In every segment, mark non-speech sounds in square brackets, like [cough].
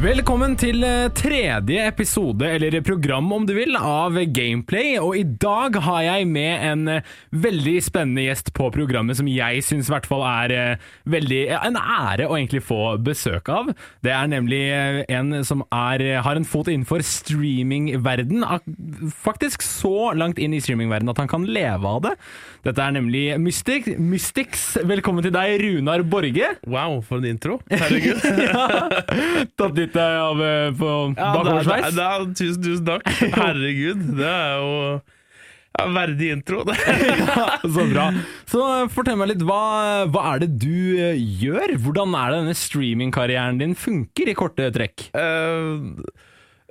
Velkommen til eh, tredje episode, eller program om du vil, av Gameplay. Og i dag har jeg med en eh, veldig spennende gjest på programmet som jeg syns i hvert fall er eh, veldig, en ære å egentlig få besøk av. Det er nemlig en som er, har en fot innenfor streamingverden. Faktisk så langt inn i streamingverden at han kan leve av det. Dette er nemlig Mystic, Mystics. Velkommen til deg, Runar Borge. Wow, for en intro. Herregud. [laughs] Tatt litt eh, av eh, på Ja, bakoversveis. tusen, tusen takk. [laughs] Herregud, det er jo ja, verdig intro. [laughs] [laughs] Så bra. Så eh, fortell meg litt, hva, hva er det du gjør? Hvordan er det denne streamingkarrieren din funker i korte trekk? Uh,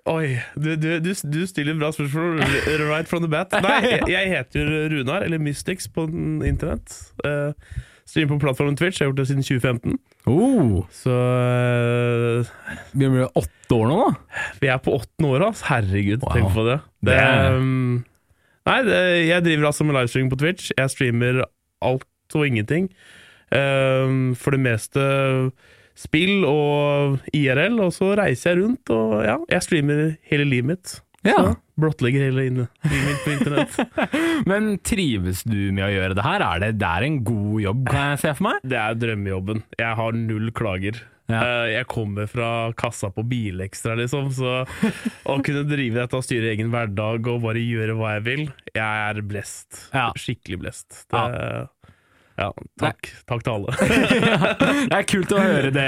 oi, du, du, du, du stiller bra spørsmål right from the bat. Nei, jeg, jeg heter Runar, eller Mystics på internett. Uh, streamer på plattformen Twitch, jeg har gjort det siden 2015. Oh, Så eh, vi blir åtte år nå, da. vi er på åttende året, altså. Herregud, Wow. tenk på det. det Det um, nei, det, jeg driver altså med livestreaming på Twitch. Jeg streamer alt og ingenting. Um, for det meste spill og IRL, og så reiser jeg rundt og ja, jeg streamer hele livet mitt. Ja. Blottlegger hele inne, mitt på internett. [laughs] Men trives du med å gjøre det her? Er det, det er en god jobb, kan jeg se for meg? Det er drømmejobben. Jeg har null klager. Ja. Eh, Jeg kommer fra kassa på Bilekstra, liksom, så å kunne drive dette og styre egen hverdag og bare gjøre hva jeg vil, jeg er blest. Ja. Skikkelig blest. Det, ja. Takk. Takk til alle. [laughs] Det er kult å høre det,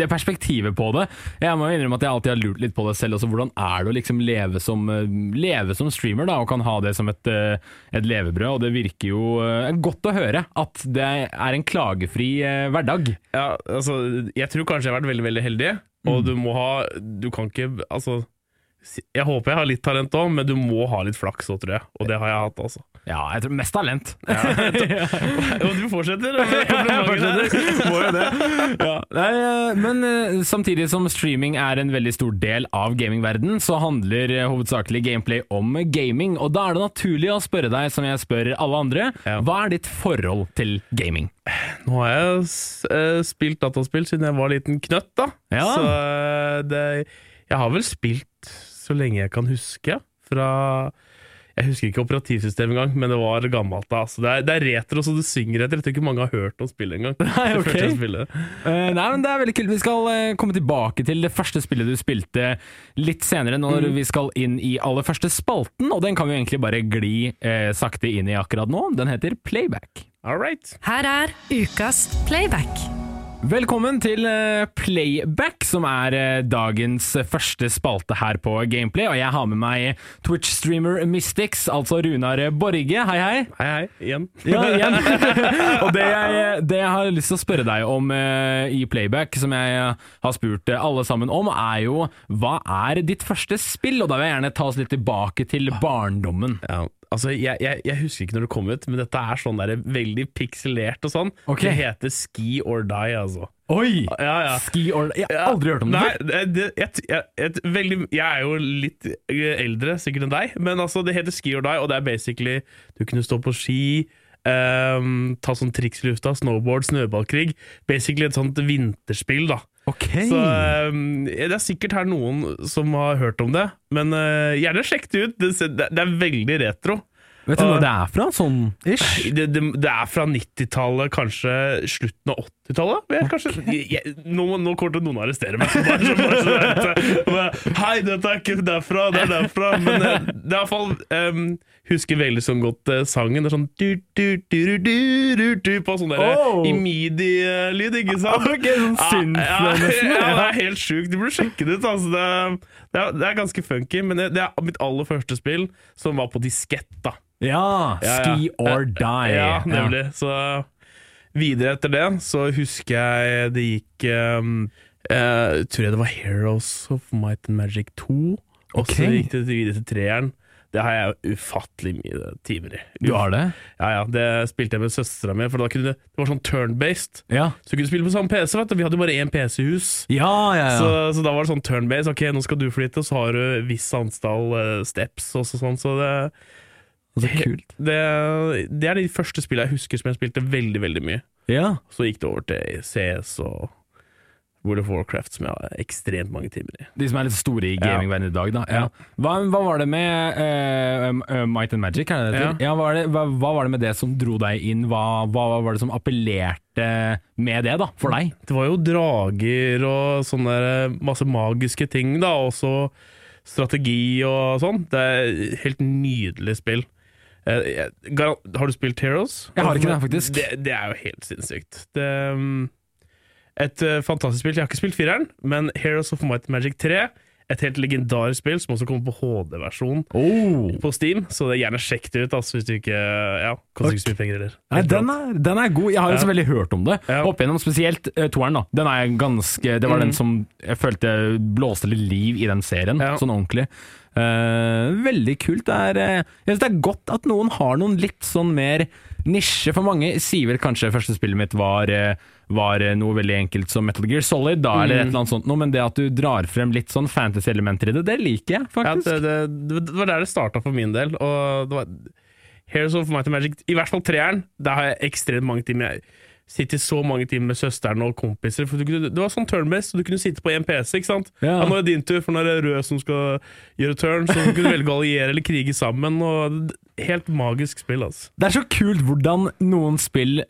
det perspektivet på det. Jeg må innrømme at jeg alltid har lurt litt på det selv. Også, hvordan er det å liksom leve, som, eh, leve som streamer da, og kan ha det som et, eh, et levebrød? Og det virker jo eh, godt å høre at det er en klagefri hverdag. Ja, altså, jeg tror kanskje jeg har vært veldig, veldig heldig, og Mm. du må ha Du kan ikke Altså jeg håper jeg har litt talent òg, men du må ha litt flaks òg, tror jeg. Og det har jeg hatt, altså. Ja, jeg tror mest talent. [laughs] [laughs] Og du fortsetter? Komplimenter. [laughs] Må jo det. Ja. Nei, eh, men eh, samtidig som streaming er en veldig stor del av gamingverdenen, så handler eh, hovedsakelig gameplay om gaming. Og da er det naturlig å spørre deg, som jeg spør alle andre, hva er ditt forhold til gaming? Nå har jeg spilt dataspill siden jeg var liten knøtt, da. Ja. Så det Jeg har vel spilt så lenge jeg kan huske. Fra Jeg husker ikke operativsystemet engang, men det var gammelt. da Altså, det, er, det er retro så det synger etter. Jeg tror ikke mange har hørt om spillet engang. Nei, [laughs] Det ok. spillet. Eh, nei, men Det er veldig kult. Vi skal uh, komme tilbake til det første spillet du spilte litt senere, når vi skal inn i aller første spalten. Og den kan vi egentlig bare gli uh, sakte inn i akkurat nå. Den heter Playback. All right. Her er ukas playback. Velkommen til eh, Playback, som er eh, dagens første spalte her på Gameplay. Og jeg har med meg Twitch-streamer Mystics, altså Runar Borge. Hei, hei. Hei, hei. Igjen. Ja, igjen. [laughs] og det jeg, det jeg har lyst til å spørre deg om eh, i Playback, som jeg eh, har spurt eh, alle sammen om, er jo hva er ditt første spill? Og da vil jeg gjerne ta oss litt tilbake til barndommen. Ja, altså jeg, jeg, jeg husker ikke når det kom ut, men dette er sånn der veldig pikselert og sånn. Okay. Det heter Ski or Die, altså. Oi! Ja, ja. Ski or Die. Jeg har aldri hørt om det Nei, det, jeg, jeg, veldig, jeg er jo litt eh, eldre sikkert enn deg, men altså, det heter Ski or Die, og det er basically Du kunne stå på ski, Um, ta sånn triks i lufta, snowboard, snøballkrig. Basically et sånt vinterspill, da. Ok. Så um, Det er sikkert her noen som har hørt om det, men uh, gjerne sjekk det ut. Det, det er veldig retro. Vet du når det er fra? Sånn ish? Det, det, det er fra 90-tallet, kanskje slutten av 80-tallet. Okay. Nå, nå kommer til noen å arrestere meg. Så bare, så bare, så bare, bare, Hei, dette er ikke derfra, det er derfra. Men eh, det er iallfall um, Husker veldig sånn godt uh, sangen. Det er sånn du, du, du, du, du, På sånn derre Oh. i midi-lyd, ikke sant? Okay, sånn synth, ja, ja, [laughs] ja, det er helt sjukt. Du burde sjekke det ut. Altså. Det, det, er, det er ganske funky, men det, det er mitt aller første spill som var på diskett. da Ja. Ski or Die. ja, nemlig. Så videre etter det så husker jeg det gikk um, eh, Tror jeg det var Heroes of Might and Magic 2. Og så okay. gikk det videre til treeren. Det har jeg ufattelig mye timer i. Du har det? Ja, ja, Det spilte jeg med søstera mi, for da kunne det, var sånn turn-based. Ja. Så du kunne spille på samme PC, vet du. Vi hadde jo bare én PC i hus. Ja, ja, ja. Så, så da var det sånn turn-based. Ok, nå skal du flytte, og så har du viss antall eh, steps og sånn. Så det Så kult. Det, det er de første spillene jeg husker som jeg spilte veldig, veldig mye. Ja. Så gikk det over til CS og World of Warcraft, som jeg har ekstremt mange timer i. De som er litt store i gamingverdenen i dag, da. Ja. Hva, hva var det med eh, uh, Might and Magic? Det det Ja. ja hva, var det, hva, hva var det med det som dro deg inn? Hva, hva var det som appellerte med det, da, for deg? Det var jo drager og sånne masse magiske ting, da. Også strategi og sånn. Det er helt nydelig spill. Eh, Har du spilt Heroes? Jeg har ikke det, faktisk. Det, det er jo helt sinnssykt. Det, um, et eh, fantastisk spill. Jeg har ikke spilt fireren, men Heroes of Might and Magic 3, et helt legendarisk spill som også kommer på HD-versjon Oh. på Steam, så det er gjerne sjekk det ut altså, hvis du ikke Ja, koster ikke så mye penger heller. Nei, den er, den er god. Jeg har jo Ja. så veldig hørt om det. Ja. Opp igjennom spesielt uh, toeren. da Den er ganske Det var den Mm. som jeg følte blåste litt liv i den serien, Ja. sånn ordentlig. Uh, veldig kult. Det er, uh, jeg synes det er godt at noen har noen litt sånn mer nisje. For mange sier vel kanskje første spillet mitt var, eh, var eh, noe veldig enkelt som Metal Gear Solid, da, eller et eller annet sånt noe, men det at du drar frem litt sånn fantasy-elementer i det, det liker jeg Ja, faktisk. det, det, det var der det starta for min del. Og det var Heroes of Might and Magic, i hvert fall treeren, der har jeg ekstremt mange timer. Jeg sitter så mange timer med søsteren og kompiser. For du kunne, det var sånn turn-based, så du kunne sitte på én PC. ikke sant? Ja. nå er det din tur, for nå er det rød som skal gjøre turn. Så du kunne velge å alliere eller krige sammen. Og helt magisk spill, altså. Det er så kult hvordan noen spill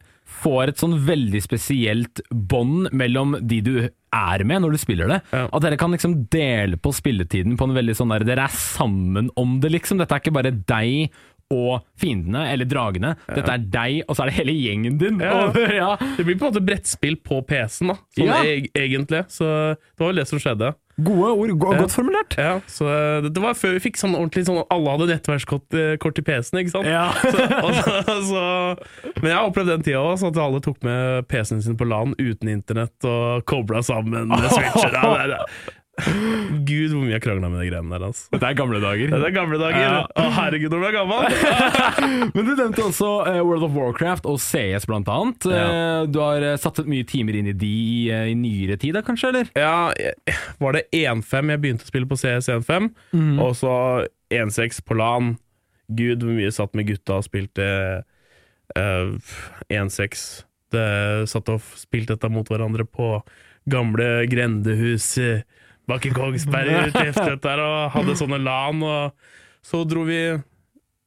får et sånn veldig spesielt bånd mellom de du er med når du spiller det. Ja. At dere kan liksom dele på spilletiden på en veldig sånn der Dere er sammen om det, liksom. Dette er ikke bare deg og fiendene, eller dragene. Dette er deg, og så er det hele gjengen din. Ja. Og, ja. Det blir på en måte brettspill på PC-en, da. Sånn Ja. eg egentlig. Så det var vel det som skjedde. Gode ord, go godt formulert. Ja, så det, det var før vi fikk sånn ordentlig sånn Alle hadde nettverkskort eh, kort i PC-en, ikke sant? Ja. [laughs] Så, og, så, men jeg har opplevd den tida òg, at alle tok med PC-en sin på LAN uten internett og kobla sammen med switcher. Det, er- Gud, hvor mye jeg krangla med de greiene der. Altså. Dette er gamle dager. Det er gamle dager. Ja. Å, herregud, når du er gammel! [laughs] Men du nevnte også eh, World of Warcraft og CS blant annet. Ja. Eh, Du har satset satt mye timer inn i de eh, i nyere tid, da, kanskje? eller? Ja, var det 1.5 jeg begynte å spille på CS 1.5, og så 1.6 på LAN. Gud, hvor mye jeg satt med gutta og spilte uh, 1.6. Det satt og spilte dette mot hverandre på gamle grendehus eh, bak i [laughs] Kongsberg der, og hadde sånne LAN. Og så dro vi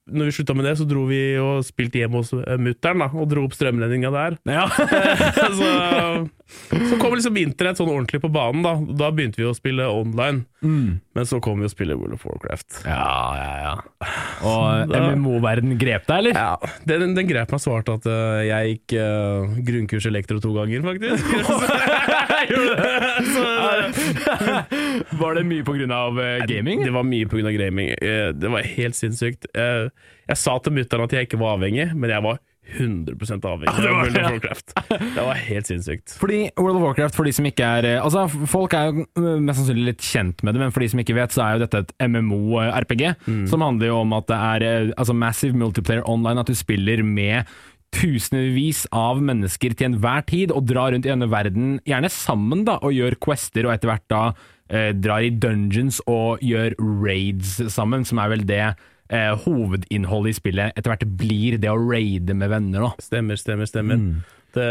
Når vi slutta med det, så dro vi og spilte hjemme hos uh, mutter'n, og dro opp strømledninga der. Ja. [laughs] så, så kom liksom internett sånn ordentlig på banen. Da Da begynte vi å spille online. Mm. Men så kom vi å spille World of Warcraft. Ja, ja, ja. [laughs] Og MMO-verden grep deg, eller? Ja, Den, den grep meg svart at uh, jeg gikk uh, grunnkurs elektro to ganger, faktisk. så, [laughs] Var det mye av eh, gaming? det var mye pga. gaming. Eh, Det var helt sinnssykt. Eh, Jeg sa til mutter'n at jeg ikke var avhengig, men jeg var 100 avhengig av var World of Warcraft. Det var helt sinnssykt. Fordi World of Warcraft, for de som ikke er Altså, folk er jo mest sannsynlig litt kjent med det, men for de som ikke vet, så er jo dette et MMO-RPG, som handler jo om at det er altså massive multiplayer online, at du spiller med tusenvis av mennesker til enhver tid, og drar rundt i denne verden, gjerne sammen, da, og gjør quester, og etter hvert da eh, drar i dungeons og gjør raids sammen, som er vel det eh, hovedinnholdet i spillet etter hvert blir, det å raide med venner, da. Stemmer, stemmer, stemmer. Det,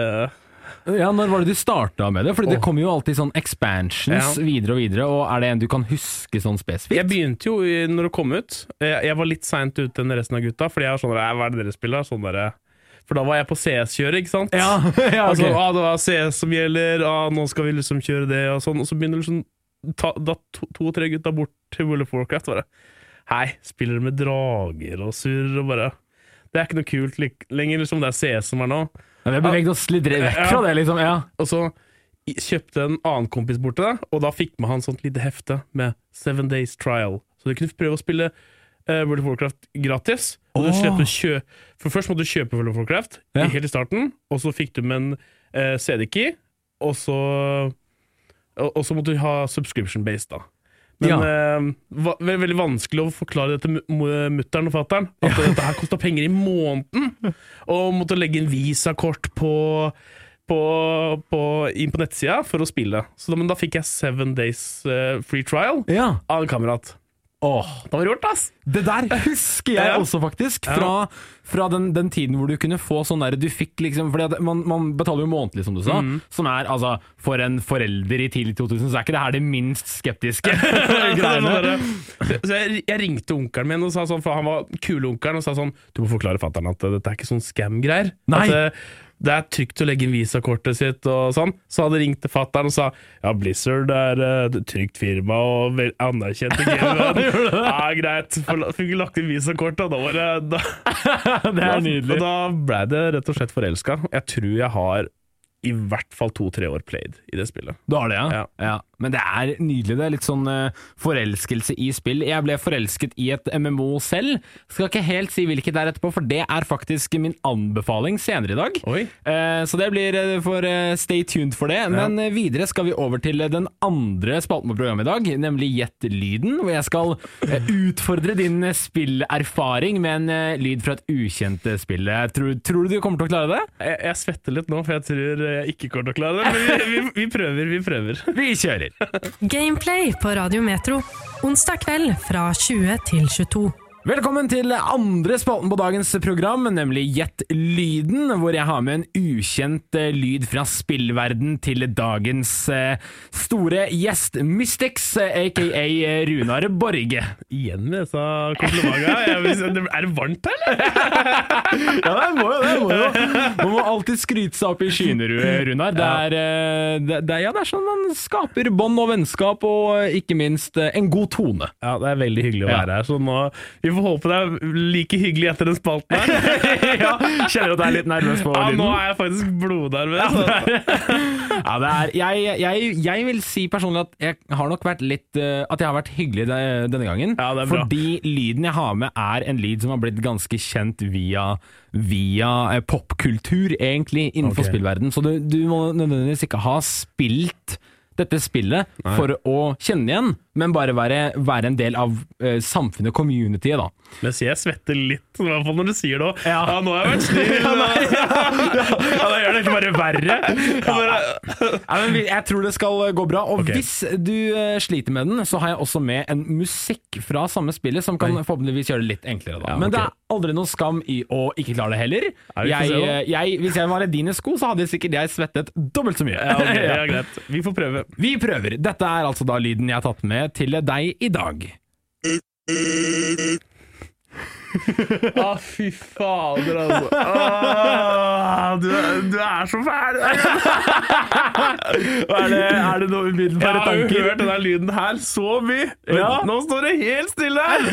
Ja, Når var det du starta med det? Fordi det kommer jo alltid sånn expansions Ja. videre og videre, og er det en du kan huske sånn spesifikt? Jeg begynte jo når det kom ut. Jeg, var litt seint ute enn resten av gutta, Fordi jeg var sånn Hva er det dere spiller? Sånn der, for da var jeg på CS-kjøret, ikke sant? Ja, [laughs] ja ok. Altså, ah, det var CS som gjelder, ah, nå skal vi liksom kjøre det, og sånn. Og så begynner liksom to-tre to- gutta bort til World of Warcraft. Bare Hei, spiller med drager og surr og bare Det er ikke noe kult lenger, liksom. Det er CS som er nå. Ja, vi har beveget oss litt vekk fra det, liksom. Ja. Og så kjøpte en annen kompis bort til det, og da fikk med han sånt lite hefte med Seven Days Trial. Så du kunne prøve å spille eh, World of Warcraft gratis. Og du slipper kjø For først måtte du kjøpe World of Warcraft Ja. i- helt i starten, og så fikk du med en uh, CD-key, og så og, så måtte du ha subscription-based, da. Men Ja. uh, ve veldig vanskelig å forklare det til mutter'n og fatter'n. At dette her kosta penger i måneden! Og måtte legge inn visakort på, på, på, inn på nettsida for å spille. Så da, men da fikk jeg seven days uh, free trial ja. av en kamerat. Åh, Det var rart, ass! Det der husker jeg Ja. også, faktisk. Fra, fra den, den tiden hvor du kunne få sånn der Du fikk liksom at man, man betaler jo månedlig, som du sa. Mm. Som er altså For en forelder i tidlig 2000, så er ikke det her det minst skeptiske [laughs] [laughs] greiene. Så jeg, jeg ringte onkelen min, og sa sånn, for han var kule onkelen, og sa sånn Du må forklare fatter'n at dette er ikke sånn scam-greier. Nei. At eh, det er trygt å legge inn visakortet sitt og sånn. Så hadde ringt til fatter'n og sa ja, Blizzard er eh, et trygt firma og vel anerkjent i [laughs] gamet. ja, greit. For- Fikk lagt inn visakortet, og da var det da, det er nydelig. Og da ble det rett og slett forelska. Jeg tror jeg har i hvert fall to-tre år played i det spillet. Du har det, ja? Ja. ja. Men det er nydelig. Det er litt sånn eh, forelskelse i spill. Jeg ble forelsket i et MMO selv. Skal ikke helt si hvilket det er etterpå, for det er faktisk min anbefaling senere i dag. Eh, så det blir eh, for eh, stay tuned for det. Men eh, videre skal vi over til den andre spalten på programmet i dag, nemlig Gjett lyden, hvor jeg skal utfordre din spillerfaring med en lyd fra et ukjent spill. Tror, tror du du kommer til å klare det? Jeg, jeg svetter litt nå, for jeg tror jeg ikke kommer til å klare det. Men vi, vi, vi prøver, vi prøver. [laughs] Vi kjører! Gameplay på Radio Metro. Onsdag kveld fra 20 til 22. Velkommen til andre spalten på dagens program, nemlig Gjett lyden, hvor jeg har med en ukjent eh, lyd fra spillverden til dagens eh, store gjest, Mystics, aka eh, Runar Borge. Igjen med disse komplimentene. Er det varmt her, eller? [laughs] Ja, det må jo det. Må jo. Man må alltid skryte seg opp i skyene, Runar. Det er, det, det, er- ja, det er sånn man skaper bånd og vennskap, og ikke minst en god tone. Ja, det er veldig hyggelig å være her. Så nå, vi får håpe det er like hyggelig etter den spalten her. [laughs] ja, kjenner du at du er litt nervøs på Ja, lyden? nå er jeg faktisk blodnervøs. [laughs] Ja, det er, jeg, jeg, jeg vil si personlig at jeg har nok vært litt eh, At jeg har vært hyggelig de, denne gangen. Ja, det er bra. fordi lyden jeg har med, er en lyd som har blitt ganske kjent via, via eh, popkultur, egentlig, innenfor okay. spillverden. Så du, du må nødvendigvis ikke ha spilt dette spillet for å kjenne igjen, men bare være, være en del av uh, samfunnet, communityet, da. Mens jeg svetter litt, i hvert fall når du sier det òg. Ja. Ja. nå har jeg vært snill. [laughs] [laughs] Ja, da gjør det ikke bare verre. Ja, men jeg tror det skal gå bra. Og okay. hvis du uh, sliter med den, så har jeg også med en musikk fra samme spillet, som kan forhåpentligvis gjøre det litt enklere. Da. Ja, Men det er aldri noen skam i å ikke klare det heller. Ja, Jeg, eh, jeg, hvis jeg var i dine sko, så hadde sikkert jeg svettet dobbelt så mye. Ja, okay, [laughs] ja, greit. Vi får prøve. Vi prøver. Dette er altså da lyden jeg har tatt med til deg i dag. Å, [laughs] fy fader, altså. Ah, du, er- du er så fæl! [laughs] Er det, er det noe Jeg har jo hørt denne lyden her så mye. Ja. Nå står det helt stille her!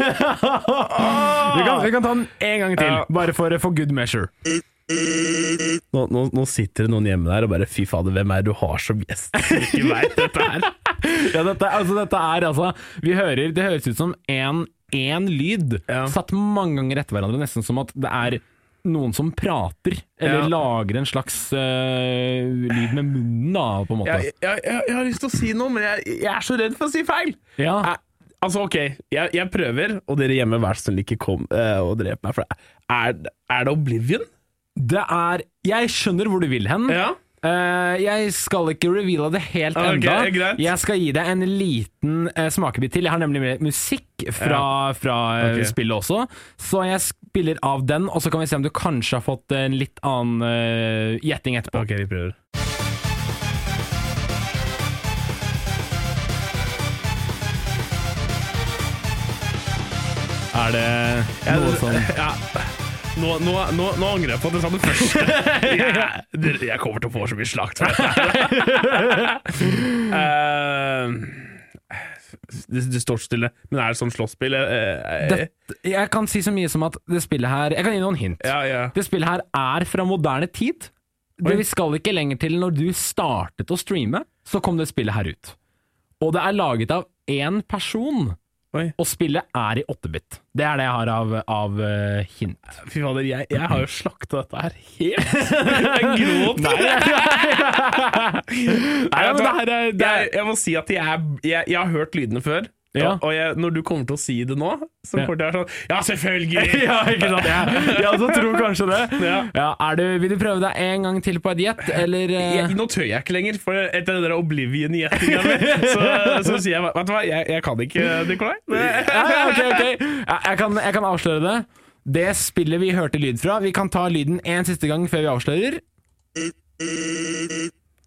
[laughs] Vi kan, vi kan ta den en gang til, bare for, for good measure. Nå, nå, nå sitter det noen hjemme der og bare Fy fader, hvem er det du har som gjest ikke veit dette her? Ja, dette, altså, dette er altså Vi hører, det høres ut som en, en lyd Ja. satt mange ganger etter hverandre, nesten som at det er noen som prater, eller Ja. lager en slags uh, lyd med munnen, da, på en måte. Jeg, jeg, jeg, jeg har lyst til å si noe, men jeg, er så redd for å si feil. Ja. Jeg, altså, ok, jeg, prøver, og dere hjemme, vær så snill, ikke kom uh, og drep meg. For det. Er, er det Oblivion? Det er Jeg skjønner hvor du vil hen. Ja. Eh, jeg skal ikke reveale det helt okay, enda. greit. Jeg skal gi deg en liten uh, smakebit til. Jeg har nemlig med musikk fra, fra okay. Spillet også, så jeg spiller av den, og så kan vi se om du kanskje har fått en litt annen uh, gjetting etterpå. Ok, vi prøver. Er det noe sånn [laughs] ja. Nå, nå, nå, nå angrer jeg på at jeg sa det første. [laughs] Jeg, jeg kommer til å få så mye slakt for dette. [laughs] Eh, det, det står stille. Men er det sånn slåsspill? Eh, eh, Jeg kan si så mye som at det spillet her Jeg kan gi noen hint. ja, ja. Det spillet her er fra moderne tid. Det vi skal ikke lenger til når du startet å streame, så kom det spillet her ut. Og det er laget av én person, Oi. og spillet er i 8-bit. Det er det jeg har av, av uh, hint. Fy fader, jeg, jeg har jo slakta dette her helt [laughs] Jeg gråter. Nei, [laughs] men det her er, det er jeg må si at jeg, er, jeg, jeg har hørt lydene før. Ja. Og, jeg, når du kommer til å si det nå, så Ja. kommer det til å være sånn Ja, selvfølgelig! [laughs] ja, ikke sant? Jeg, jeg også tror kanskje det. [laughs] Ja. Ja, du, vil du prøve deg en gang til på et gjett, eller uh... Jeg, nå tør jeg ikke lenger, for etter den der Oblivion-gjettinga mi, så, så sier jeg Vet du hva, jeg, jeg kan ikke, Nikolai. [laughs] ja, ja, ok, ok. Ja, kan, jeg kan avsløre det. Det spillet vi hørte lyd fra Vi kan ta lyden en siste gang før vi avslører.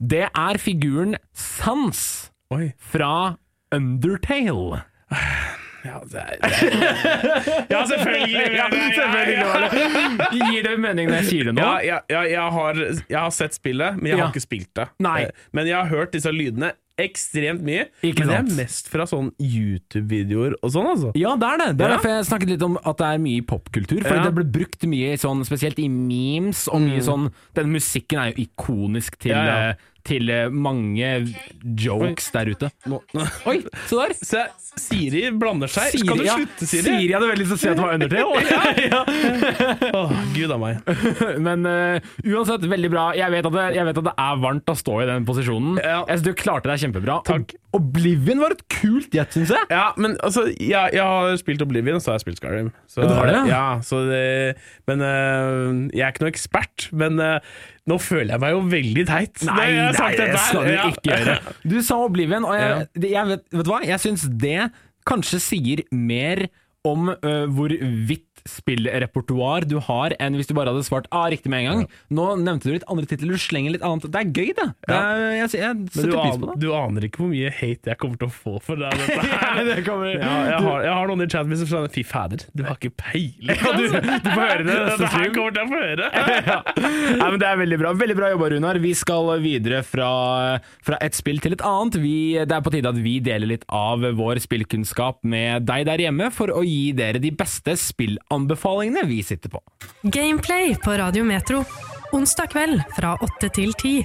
Det er figuren Sans Oi. fra Undertale. [sighs] Ja, det er, det er. [laughs] ja selvfølgelig! Ja, selvfølgelig ja, det. Gir det mening når jeg sier det nå? Ja, ja, ja, jeg, har, jeg har sett spillet, men jeg Ja. har ikke spilt det. Nei. Eh, Men jeg har hørt disse lydene ekstremt mye. Ikke men det er mest fra sånn YouTube-videoer og sånn, altså. Ja, det er det. Det er Ja. derfor jeg snakket litt om at det er mye i popkultur. For Ja. det ble brukt mye sånn, spesielt i memes, og mye sånn Den musikken er jo ikonisk til, Ja, ja. eh, til eh, mange jokes der ute. [laughs] Oi, se der! Se, Siri blander seg. Skal du slutte, Siri? Siri hadde veldig lyst til å si at det var Undertale. [laughs] ja. Åh, Gud a meg. [laughs] Men uh, uansett, veldig bra. Jeg vet, at det, jeg vet at det er varmt å stå i den posisjonen. Ja. Jeg synes Du klarte deg kjempebra. Takk. Oblivion var et kult gjett, syns jeg. Ja, men altså, jeg, jeg har spilt Oblivion, så har jeg spilt Skyrim. Så, Ja, du har det, ja? ja? så det, men uh, jeg er ikke noe ekspert. Men øh, nå føler jeg meg jo veldig teit. Nei, nei, det skal du Ja. ikke gjøre. [laughs] Du sa Oblivion, og jeg, jeg vet, vet du hva? Jeg syns det kanskje sier mer om uh, hvorvidt spillrepertoar du har, enn hvis du bare hadde svart ah, riktig med en gang. Nå nevnte du litt andre titler, du slenger litt annet. Det er gøy, det. det er, jeg, jeg setter pris på det. du aner ikke hvor mye hate jeg kommer til å få for det, [laughs] dette her. det kommer, Ja, jeg, har, jeg har noen i chatten som sier fy fader, du har ikke peiling. Ja, du- du får [laughs] høre det neste stream. kommer til å få høre. [laughs] ja. Nei, men Det er veldig bra Veldig bra jobba, Runar. Vi skal videre fra, fra et spill til et annet. Vi, det er på tide at vi deler litt av vår spillkunnskap med deg der hjemme, for å gi dere de beste spillanbefalingene vi sitter på. Gameplay på Radio Metro. Onsdag kveld fra 8 til 10.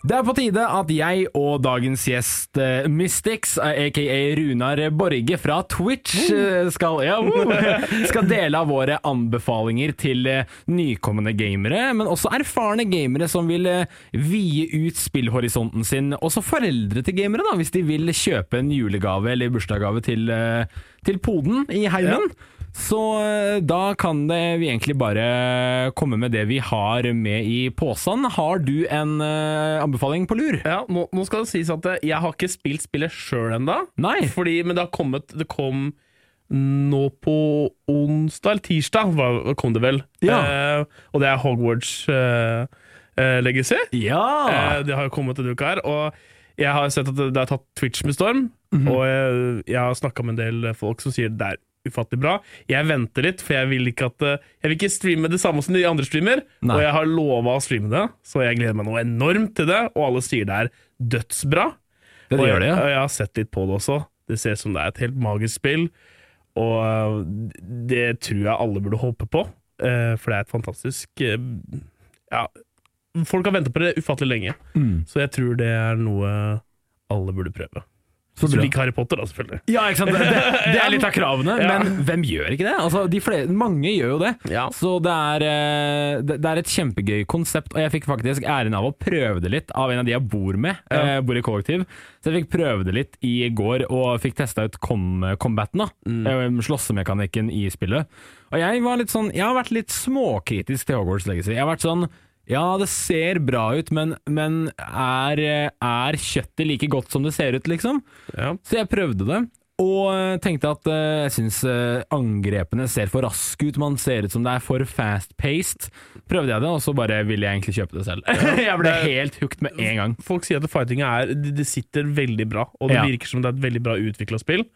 Det er på tide at jeg og dagens gjest uh, Mystics, eh, aka Runar Borge fra Twitch, uh, skal, ja, uh, [laughs] skal dele av våre anbefalinger til eh, nykommende gamere, men også erfarne gamere som vil eh, vie ut spillhorisonten sin. Også foreldre til gamere, da, hvis de vil kjøpe en julegave eller bursdagsgave til, eh, til poden i heimen. Så eh, da kan det vi egentlig bare komme med det vi har med i posen. Har du en uh, anbefaling på lur? Ja, nå, nå skal det sies at eh, jeg har ikke spilt spillet sjøl ennå. Men det har kommet Det kom nå på onsdag eller tirsdag, var, kom det vel. Ja. Uh, og det er Hogwarts uh, Legacy. Ja! Det har jo kommet denne uka her. Og jeg har sett at det, har tatt Twitch med storm. Mhm. Og jeg, jeg har snakka med en del folk som sier det er ufattelig bra. Jeg venter litt, for jeg vil ikke at eh, Jeg vil ikke streame det samme som de andre streamer. Nei. Og jeg har lova å streame det, så jeg gleder meg noe enormt til det. Og alle sier det er dødsbra. Det og jeg, det, ja. og jeg har sett litt på det også. Det ser ut som det er et helt magisk spill. Og øh, det tror jeg alle burde håpe på, eh, for det er et fantastisk eh, Ja, folk har ventet på det ufattelig lenge, Mm. så jeg tror det er noe alle burde prøve. Så du liker Harry Potter, da, selvfølgelig. Ja, ikke sant? Det, det, er [laughs] litt av kravene, Ja. men hvem gjør ikke det? Altså, de flere, mange gjør jo det. Ja. Så det er, eh, det, er et kjempegøy konsept, og jeg fikk faktisk æren av å prøve det litt av en av de jeg bor med. Ja. Jeg bor i kollektiv. Så jeg fikk prøve det litt i går, og fikk testa ut com combaten. da Mm. eh, Slåssemekanikken i spillet. Og jeg var litt sånn Jeg har vært litt småkritisk til Hogwarts Legacy. Jeg har vært sånn ja, det ser bra ut, men, men er, er kjøttet like godt som det ser ut, liksom? Ja. Så jeg prøvde det, og eh, tenkte at eh, jeg syns eh, angrepene ser for raske ut. Man ser ut som det er for fast-paced. Prøvde jeg det, og så bare ville jeg egentlig kjøpe det selv. [laughs] jeg ble helt hooked med en gang. Folk sier at fightinga er Det det sitter veldig bra, og det Ja. virker som det er et veldig bra utvikla spill.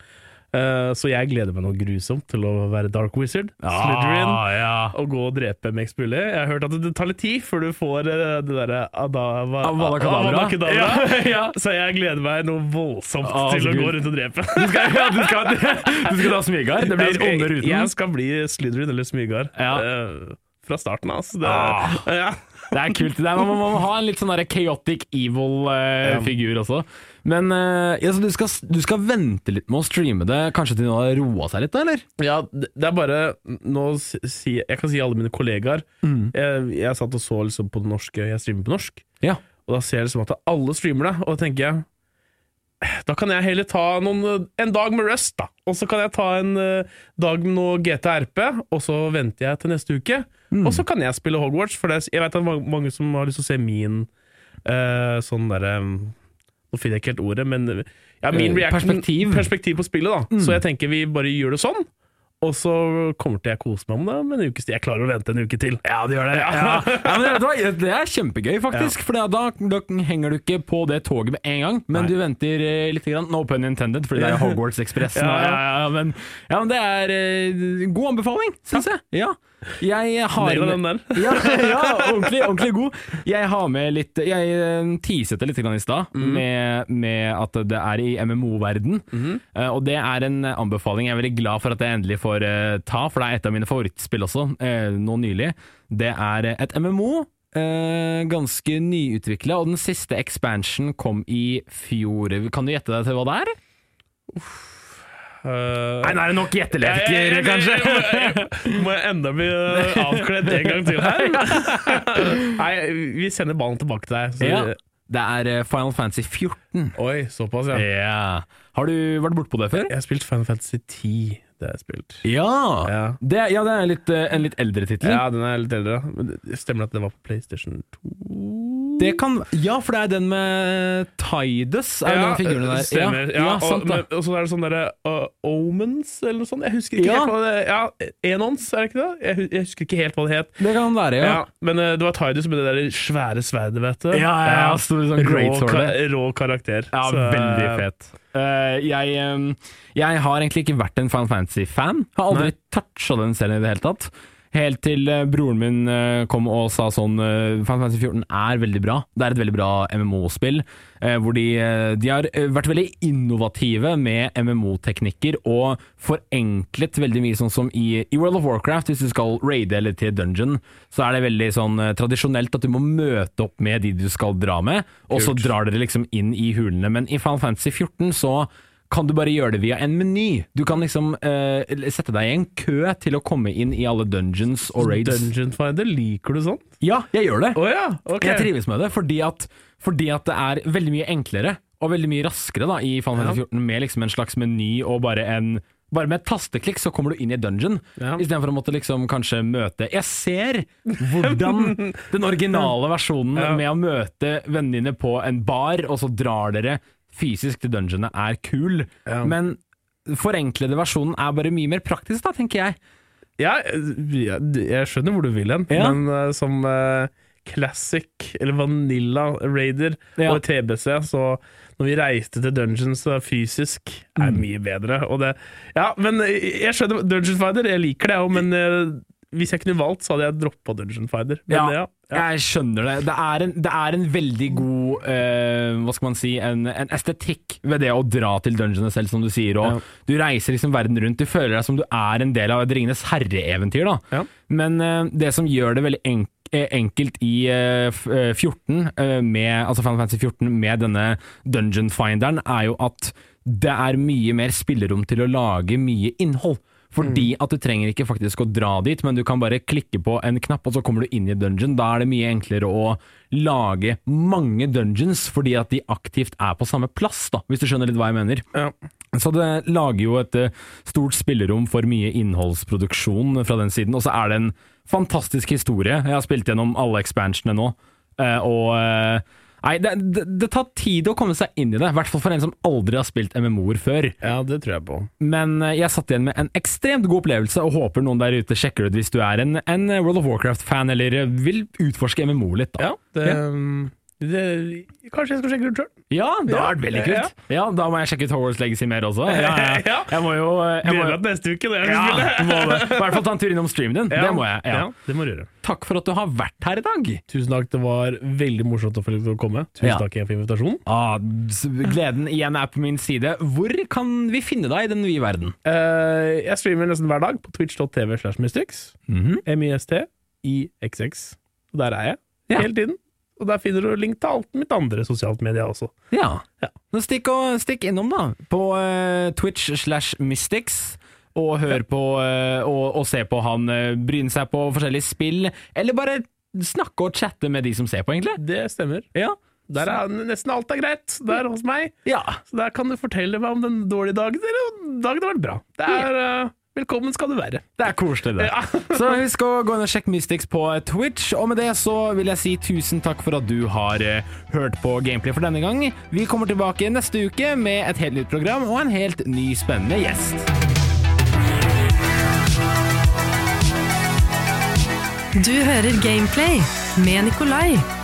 Eh, så jeg gleder meg noe grusomt til å være Dark Wizard. Slytherin. Ah, ja. og gå og drepe mest mulig. Jeg har hørt at det tar litt tid før du får eh, det derre Adava. Avada Ja, ja. Så jeg gleder meg noe voldsomt ah, til å Gud. gå rundt og drepe. Du skal, ja, du skal, [laughs] du skal ta smygar? Det blir onde ruten? Jeg skal bli Slytherin eller Smygar. Ja. eh, fra starten av. Altså. Det, Ah. [laughs] ja. Det er kult. Det er, man, må- man må ha en litt sånn chaotic evil-figur også. Men eh, ja, så du, skal, du skal vente litt med å streame det, kanskje til det har roa seg litt, da, eller? ja, det er bare nå si, Jeg kan si alle mine kollegaer jeg, jeg satt og så liksom på det norske Jeg streamer på norsk, Ja. og da ser jeg liksom at alle streamer det, og da tenker jeg Da kan jeg heller ta noen, en dag med Rust, da. Og så kan jeg ta en uh, dag med noe GTRP, og så venter jeg til neste uke. Mm. Og så kan jeg spille Hogwarts, for det, jeg vet at mange, mange som har lyst til å se min uh, sånn derre Nå finner jeg ikke helt ordet, men ja, min Eh, reaction, perspektiv. Mm. perspektiv på spillet. da Så jeg tenker vi bare gjør det sånn. Og så kommer til jeg kose meg om det om en ukes tid. Jeg klarer å vente en uke til. Ja, det gjør det. Ja. Ja, du det er kjempegøy, faktisk. For da, da henger du ikke på det toget med en gang, men Nei. du venter eh, litt. Grann. No pun intended, fordi det er [laughs] Hogwarts-ekspressen. Ja, ja, men, ja, men det er eh, god anbefaling, syns jeg. Ja. Jeg har med- den der. ja, [laughs] ja ordentlig, ordentlig god. Jeg har med litt Jeg eh, teaset det litt i stad, med, med at det er i MMO-verden. Eh, og det er en anbefaling jeg er veldig glad for at jeg endelig får uh, ta, for det er et av mine favorittspill også, uh, nå nylig. Det er et MMO. ganske nyutvikla, og den siste expansion kom i fjor. Kan du gjette deg til hva det er? Uh, Nei, nå er det nok gjetteleker, kanskje. [laughs] Må jeg enda bli uh, avkledd en gang til her? [laughs] Nei, vi sender ballen tilbake til deg. Så Ja. Det er eh, Final Fantasy 14. Oi, såpass, ja. Yeah. Har du vært bortpå det før? Jeg har spilt Final Fantasy 10. Det har jeg spilt. Ja! Ja. Det, ja, det er litt, eh, en litt eldre tittel. Ja, den er litt eldre. Stemmer det at det var på PlayStation 2? Det kan, ja, for det er den med Tidus, er det den figuren der? stemmer. Ja, ja, og, sant men- og så er det sånn derre uh, Omens, eller noe sånt. Jeg husker ikke Ja. helt hva det Ja, Enons, er det ikke det? Jeg, jeg husker ikke helt hva det het. Det kan være, ja. Ja. Men uh, det var Tidus med det der svære sverdet, vet du. Ja, ja, ja, stor sånn Rå, great ka rå karakter. Ja, Så, veldig fet. Uh, jeg, um, jeg har egentlig ikke vært en Final Fantasy-fan. Har aldri toucha den serien i det hele tatt. Helt til eh, broren min eh, kom og sa sånn eh, Final Fantasy 14 er veldig bra. Det er et veldig bra MMO-spill. hvor de, de har vært veldig innovative med MMO-teknikker og forenklet veldig mye, sånn som i, i World of Warcraft. Hvis du skal raide eller til dungeon, så er det veldig sånn tradisjonelt at du må møte opp med de du skal dra med, og så drar dere liksom inn i hulene. Men i Final Fantasy 14 så kan du bare gjøre det via en meny. Du kan liksom uh, sette deg i en kø til å komme inn i alle dungeons og raids. Dungeon Finder, liker du sånn? Ja, jeg gjør det. Oh, ja, okay. Jeg trives med det, fordi at, fordi at det er veldig mye enklere og veldig mye raskere da, i Final Fantasy 14 med liksom en slags meny og bare en bare med et tasteklikk så kommer du inn i dungeon, Ja. istedenfor å måtte liksom kanskje møte Jeg ser hvordan [laughs] den originale versjonen Ja. med å møte vennene dine på en bar, og så drar dere fysisk til dungeonet, er kul. Ja. Men forenklede versjonen er bare mye mer praktisk, da, tenker jeg. Ja, jeg, jeg skjønner hvor du vil hen, Ja. men uh, som uh, classic eller vanilla raider Ja. og TBC, så når vi reiste til dungeons eh, fysisk, er Mm. mye bedre. Det, ja, men jeg skjønner Dungeon Fighter, jeg liker det òg, men eh, hvis jeg kunne valgt, så hadde jeg droppa Dungeon. Men, Ja, ja, ja. Jeg skjønner det. Det er en, det er en veldig god uh, Hva skal man si en, en estetikk ved det å dra til dungeonet selv, som du sier. Og Ja. Du reiser liksom verden rundt. Du føler deg som du er en del av et Ringenes herre-eventyr. Ja. Men uh, det som gjør det veldig enk eh, enkelt i eh, eh, 14, eh, med, altså Final Fantasy 14 med denne dungeon finderen, er jo at det er mye mer spillerom til å lage mye innhold. Fordi at du trenger ikke faktisk å dra dit, men du kan bare klikke på en knapp, og så kommer du inn i dungeon. Da er det mye enklere å lage mange dungeons, fordi at de aktivt er på samme plass, da, hvis du skjønner litt hva jeg mener. Ja. Så det lager jo et eh, stort spillerom for mye innholdsproduksjon fra den siden, og så er det en fantastisk historie. Jeg har spilt gjennom alle expansionene nå, eh, og eh, Nei, det, det, det tar tid å komme seg inn i det, i hvert fall for en som aldri har spilt MMO-er før. ja, det tror jeg på. Men eh, jeg satt igjen med en ekstremt god opplevelse, og håper noen der ute sjekker det ut hvis du er en, en World of Warcraft-fan eller vil utforske MMO litt. Da. Ja, det, Ja. Det Kanskje jeg skal sjekke ut sjøl? Ja, det har Ja, vært veldig kult. Ja, Da må jeg sjekke ut Hogwarts Legacy mer også. Ja, ja. [laughs] Ja. Jeg må jo jeg må, neste uke. Det ja, må det. I hvert fall ta en tur innom streamen din. Det må jeg. Ja. Ja, det må du gjøre. Takk for at du har vært her i dag. Tusen takk, det var veldig morsomt å få lov til å komme. Tusen Ja. takk igjen for invitasjonen. Ah, gleden igjen er på min side. Hvor kan vi finne deg i den nye verden? Uh, jeg streamer nesten hver dag på twitch.tv slash mystics. Mm M-I-S-T-I-X-X. Og der er jeg Ja. hele tiden. Og der finner du link til alt mitt andre sosialt media også. Ja. Ja. Stikk, og, stikk innom, da. På uh, Twitch slash Mystics. Og hør på uh, og, og se på han uh, bryne seg på forskjellige spill. Eller bare snakke og chatte med de som ser på, egentlig. Det stemmer. Ja. Der er nesten alt er greit. Der hos meg. Ja. Så der kan du fortelle meg om den dårlige dagen, eller om dagen har vært bra. Det er Velkommen skal du være. Det er koselig, det. Ja. [laughs] så husk å gå inn og sjekke Mystics på Twitch. Og med det så vil jeg si tusen takk for at du har eh, hørt på Gameplay for denne gang. Vi kommer tilbake neste uke med et helt nytt program og en helt ny spennende gjest. Du hører Gameplay med Nikolai.